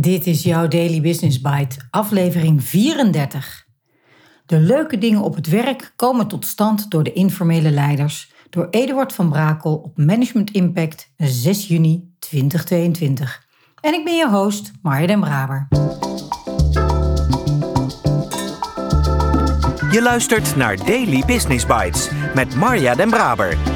Dit is jouw Daily Business Bite, aflevering 34. De leuke dingen op het werk komen tot stand door de informele leiders, door Eduard van Brakel op Management Impact 6 juni 2022. En ik ben je host, Marja den Braber. Je luistert naar Daily Business Bites met Marja den Braber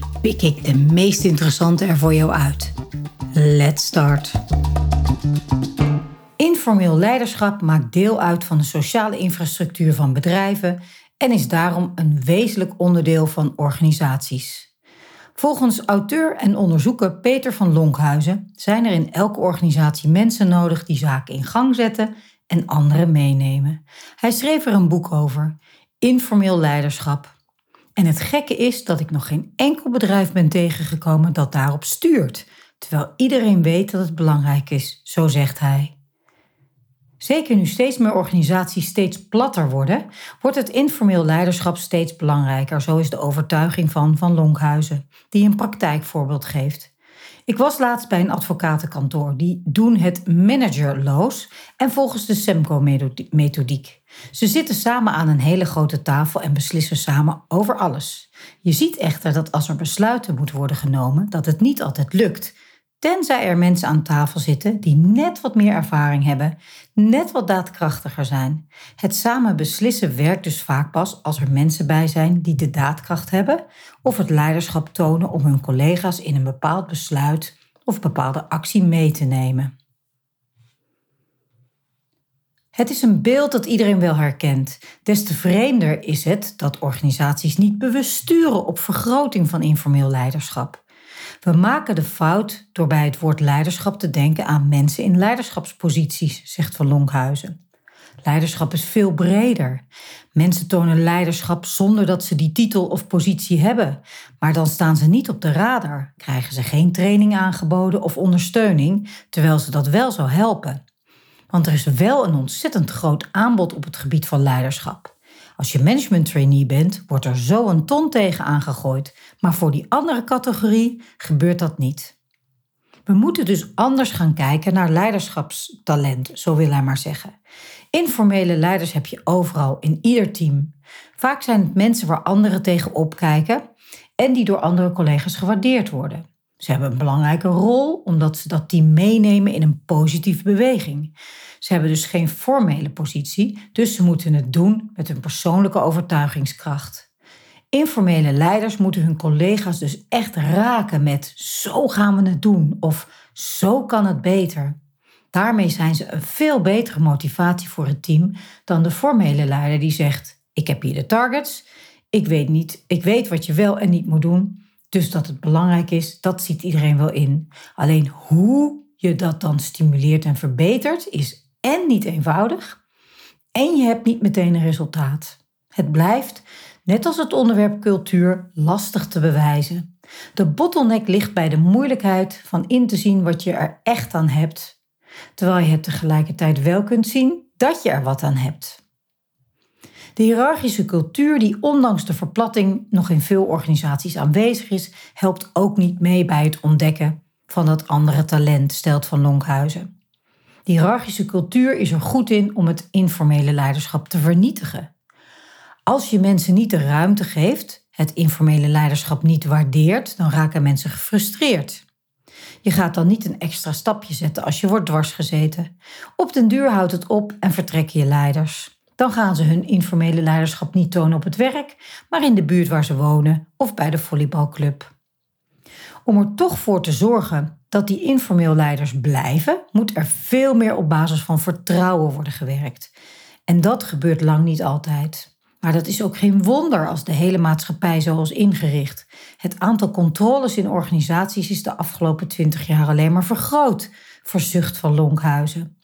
pik ik de meest interessante er voor jou uit. Let's start. Informeel leiderschap maakt deel uit van de sociale infrastructuur van bedrijven en is daarom een wezenlijk onderdeel van organisaties. Volgens auteur en onderzoeker Peter van Lonkhuizen zijn er in elke organisatie mensen nodig die zaken in gang zetten en anderen meenemen. Hij schreef er een boek over, Informeel leiderschap. En het gekke is dat ik nog geen enkel bedrijf ben tegengekomen dat daarop stuurt, terwijl iedereen weet dat het belangrijk is, zo zegt hij. Zeker nu steeds meer organisaties steeds platter worden, wordt het informeel leiderschap steeds belangrijker. Zo is de overtuiging van Van Lonkhuizen, die een praktijkvoorbeeld geeft. Ik was laatst bij een advocatenkantoor. Die doen het managerloos en volgens de SEMCO-methodiek. Ze zitten samen aan een hele grote tafel en beslissen samen over alles. Je ziet echter dat als er besluiten moeten worden genomen, dat het niet altijd lukt. Tenzij er mensen aan tafel zitten die net wat meer ervaring hebben, net wat daadkrachtiger zijn. Het samen beslissen werkt dus vaak pas als er mensen bij zijn die de daadkracht hebben of het leiderschap tonen om hun collega's in een bepaald besluit of bepaalde actie mee te nemen. Het is een beeld dat iedereen wel herkent. Des te vreemder is het dat organisaties niet bewust sturen op vergroting van informeel leiderschap. We maken de fout door bij het woord leiderschap te denken aan mensen in leiderschapsposities, zegt Van Lonkhuizen. Leiderschap is veel breder. Mensen tonen leiderschap zonder dat ze die titel of positie hebben, maar dan staan ze niet op de radar, krijgen ze geen training aangeboden of ondersteuning, terwijl ze dat wel zou helpen. Want er is wel een ontzettend groot aanbod op het gebied van leiderschap. Als je management trainee bent, wordt er zo een ton tegen aangegooid, maar voor die andere categorie gebeurt dat niet. We moeten dus anders gaan kijken naar leiderschapstalent, zo wil hij maar zeggen. Informele leiders heb je overal, in ieder team. Vaak zijn het mensen waar anderen tegen opkijken en die door andere collega's gewaardeerd worden. Ze hebben een belangrijke rol omdat ze dat team meenemen in een positieve beweging. Ze hebben dus geen formele positie, dus ze moeten het doen met hun persoonlijke overtuigingskracht. Informele leiders moeten hun collega's dus echt raken met zo gaan we het doen of zo kan het beter. Daarmee zijn ze een veel betere motivatie voor het team dan de formele leider die zegt: ik heb hier de targets, ik weet niet, ik weet wat je wel en niet moet doen. Dus dat het belangrijk is, dat ziet iedereen wel in. Alleen hoe je dat dan stimuleert en verbetert, is en niet eenvoudig. En je hebt niet meteen een resultaat. Het blijft, net als het onderwerp cultuur, lastig te bewijzen. De bottleneck ligt bij de moeilijkheid van in te zien wat je er echt aan hebt, terwijl je het tegelijkertijd wel kunt zien dat je er wat aan hebt. De hiërarchische cultuur, die ondanks de verplatting nog in veel organisaties aanwezig is, helpt ook niet mee bij het ontdekken van dat andere talent, stelt Van Lonkhuizen. Hiërarchische cultuur is er goed in om het informele leiderschap te vernietigen. Als je mensen niet de ruimte geeft, het informele leiderschap niet waardeert, dan raken mensen gefrustreerd. Je gaat dan niet een extra stapje zetten als je wordt dwarsgezeten. Op den duur houdt het op en vertrekken je leiders. Dan gaan ze hun informele leiderschap niet tonen op het werk, maar in de buurt waar ze wonen of bij de volleybalclub. Om er toch voor te zorgen dat die informeel leiders blijven, moet er veel meer op basis van vertrouwen worden gewerkt. En dat gebeurt lang niet altijd. Maar dat is ook geen wonder als de hele maatschappij zo is ingericht. Het aantal controles in organisaties is de afgelopen twintig jaar alleen maar vergroot, verzucht van Lonkhuizen.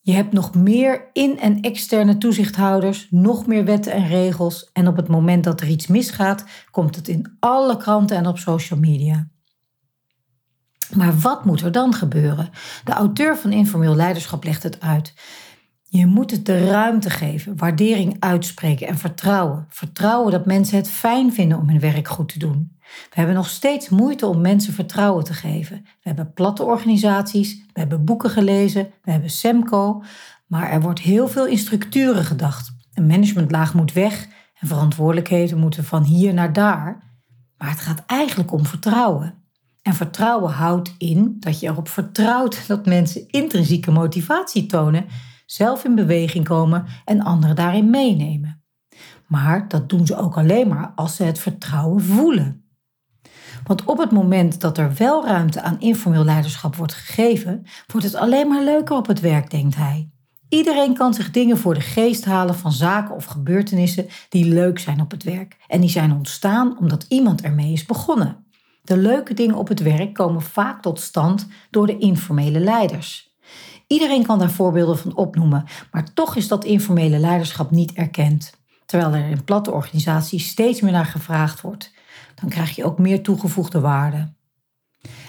Je hebt nog meer in- en externe toezichthouders, nog meer wetten en regels. En op het moment dat er iets misgaat, komt het in alle kranten en op social media. Maar wat moet er dan gebeuren? De auteur van Informeel Leiderschap legt het uit. Je moet het de ruimte geven, waardering uitspreken en vertrouwen. Vertrouwen dat mensen het fijn vinden om hun werk goed te doen. We hebben nog steeds moeite om mensen vertrouwen te geven. We hebben platte organisaties, we hebben boeken gelezen, we hebben SEMCO, maar er wordt heel veel in structuren gedacht. Een managementlaag moet weg en verantwoordelijkheden moeten van hier naar daar. Maar het gaat eigenlijk om vertrouwen. En vertrouwen houdt in dat je erop vertrouwt dat mensen intrinsieke motivatie tonen, zelf in beweging komen en anderen daarin meenemen. Maar dat doen ze ook alleen maar als ze het vertrouwen voelen. Want op het moment dat er wel ruimte aan informeel leiderschap wordt gegeven, wordt het alleen maar leuker op het werk, denkt hij. Iedereen kan zich dingen voor de geest halen van zaken of gebeurtenissen die leuk zijn op het werk. En die zijn ontstaan omdat iemand ermee is begonnen. De leuke dingen op het werk komen vaak tot stand door de informele leiders. Iedereen kan daar voorbeelden van opnoemen, maar toch is dat informele leiderschap niet erkend. Terwijl er in platte organisaties steeds meer naar gevraagd wordt dan krijg je ook meer toegevoegde waarde.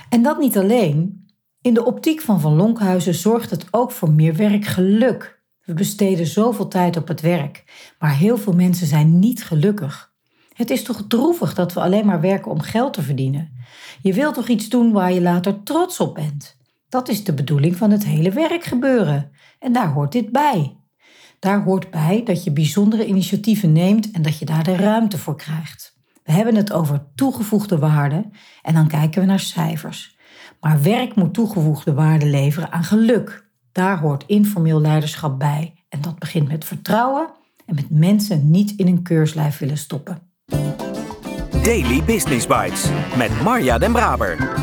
En dat niet alleen. In de optiek van Van Lonkhuizen zorgt het ook voor meer werkgeluk. We besteden zoveel tijd op het werk, maar heel veel mensen zijn niet gelukkig. Het is toch droevig dat we alleen maar werken om geld te verdienen? Je wilt toch iets doen waar je later trots op bent? Dat is de bedoeling van het hele werkgebeuren. En daar hoort dit bij. Daar hoort bij dat je bijzondere initiatieven neemt en dat je daar de ruimte voor krijgt. We hebben het over toegevoegde waarde en dan kijken we naar cijfers. Maar werk moet toegevoegde waarde leveren aan geluk. Daar hoort informeel leiderschap bij. En dat begint met vertrouwen en met mensen niet in een keurslijf willen stoppen. Daily Business Bites met Marja Den Braber.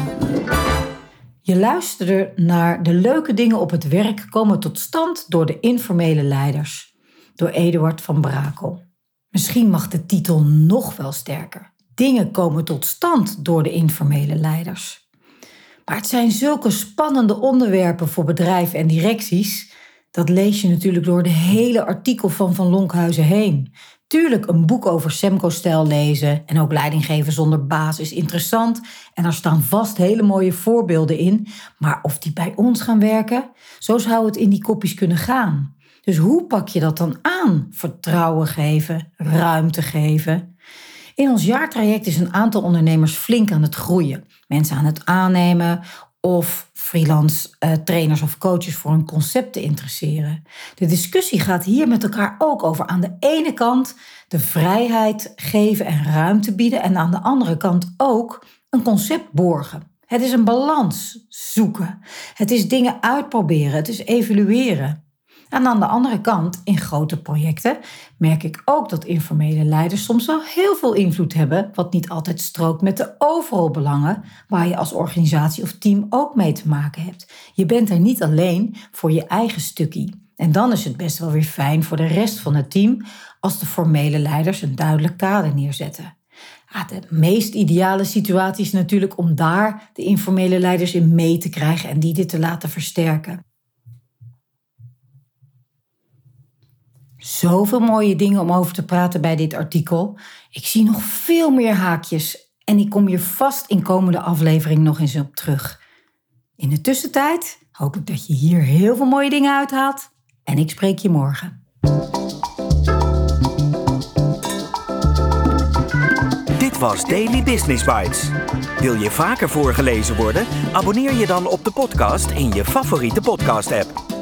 Je luisterde naar de leuke dingen op het werk komen tot stand door de informele leiders. Door Eduard van Brakel. Misschien mag de titel nog wel sterker. Dingen komen tot stand door de informele leiders. Maar het zijn zulke spannende onderwerpen voor bedrijven en directies. Dat lees je natuurlijk door de hele artikel van Van Lonkhuizen heen. Tuurlijk, een boek over Semco-stijl lezen en ook leidinggeven zonder baas is interessant. En er staan vast hele mooie voorbeelden in. Maar of die bij ons gaan werken, zo zou het in die kopjes kunnen gaan. Dus hoe pak je dat dan aan? Vertrouwen geven, ruimte geven. In ons jaartraject is een aantal ondernemers flink aan het groeien. Mensen aan het aannemen of freelance uh, trainers of coaches voor een concept te interesseren. De discussie gaat hier met elkaar ook over aan de ene kant de vrijheid geven en ruimte bieden en aan de andere kant ook een concept borgen. Het is een balans zoeken. Het is dingen uitproberen. Het is evalueren. En aan de andere kant, in grote projecten, merk ik ook dat informele leiders soms wel heel veel invloed hebben, wat niet altijd strookt met de overal belangen waar je als organisatie of team ook mee te maken hebt. Je bent er niet alleen voor je eigen stukje. En dan is het best wel weer fijn voor de rest van het team als de formele leiders een duidelijk kader neerzetten. de meest ideale situatie is natuurlijk om daar de informele leiders in mee te krijgen en die dit te laten versterken. Zoveel mooie dingen om over te praten bij dit artikel. Ik zie nog veel meer haakjes en ik kom hier vast in komende aflevering nog eens op terug. In de tussentijd hoop ik dat je hier heel veel mooie dingen uithaalt en ik spreek je morgen. Dit was Daily Business Bites. Wil je vaker voorgelezen worden? Abonneer je dan op de podcast in je favoriete podcast-app.